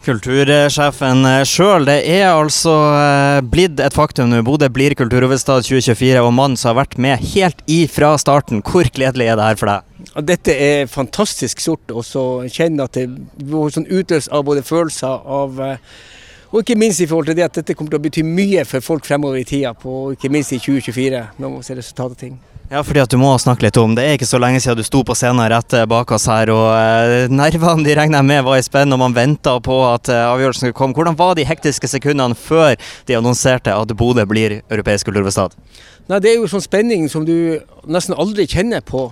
Kultursjefen sjøl, det er altså eh, blitt et faktum nå. Bodø blir kulturhovedstad 2024, og mannen som har vært med helt ifra starten. Hvor gledelig er det her for deg? Dette er fantastisk stort å så kjenne at det blir sånn utløst av både følelser av eh, Og ikke minst i forhold til det at dette kommer til å bety mye for folk fremover i tida, på, ikke minst i 2024, når man ser resultatet av ting. Ja, fordi at du må snakke litt om Det er ikke så lenge siden du sto på scenen rett bak oss her, og eh, nervene de regner jeg med var i spenn, og man venta på at eh, avgjørelsen skulle komme. Hvordan var de hektiske sekundene før de annonserte at Bodø blir europeisk kulturhovedstad? Det er jo sånn spenning som du nesten aldri kjenner på.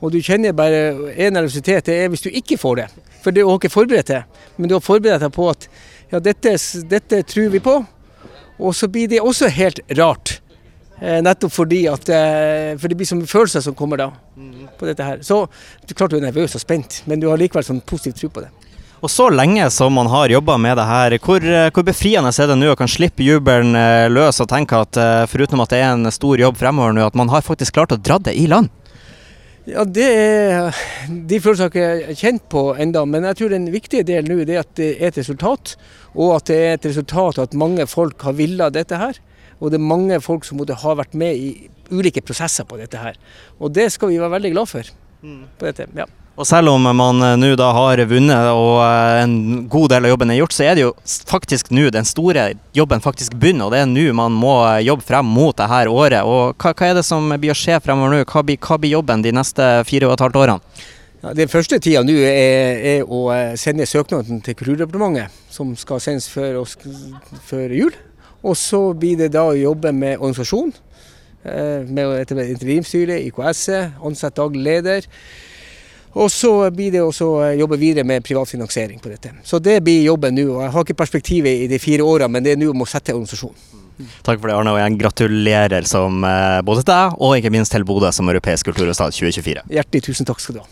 Og du kjenner bare en nervøsitet, det er hvis du ikke får det. For du har ikke forberedt det. Men du har forberedt deg på at ja, dette, dette tror vi på. Og så blir det også helt rart. Eh, nettopp fordi at eh, For det blir som følelser som kommer da. på dette her. Så klart du er nervøs og spent, men du har likevel sånn positiv tro på det. Og så lenge som man har jobba med det her, hvor, eh, hvor befriende er det nå å kan slippe jubelen løs og tenke at foruten at det er en stor jobb fremover nå, at man har faktisk klart å dra det i land? Ja, det er, De følelsene har jeg ikke kjent på enda, men jeg tror den viktige delen nå er at det er et resultat. Og at det er et resultat at mange folk har villet dette her. Og det er mange folk som måtte ha vært med i ulike prosesser på dette her. Og det skal vi være veldig glad for. på dette, ja. Og selv om man eh, nå da har vunnet og eh, en god del av jobben er gjort, så er det jo faktisk nå den store jobben faktisk begynner. Og det er nå man må eh, jobbe frem mot det her året. Og hva, hva er det som blir å skje fremover nå? Hva blir, hva blir jobben de neste fire og et halvt årene? Ja, den første tida nå er, er å sende søknaden til Kulturdepartementet, som skal sendes før, oss, før jul. Og så blir det da å jobbe med organisasjon, eh, med å etablere interimstyre, IKS-et, ansette daglig leder. Og så blir det også å jobbe videre med privat finansiering på dette. Så det blir jobben nå. og Jeg har ikke perspektivet i de fire årene, men det er nå om å sette organisasjon. Takk for det, Arne, og jeg gratulerer som eh, både til deg og ikke minst til Bodø som europeisk kulturhovedstad 2024. Hjertelig tusen takk skal du ha.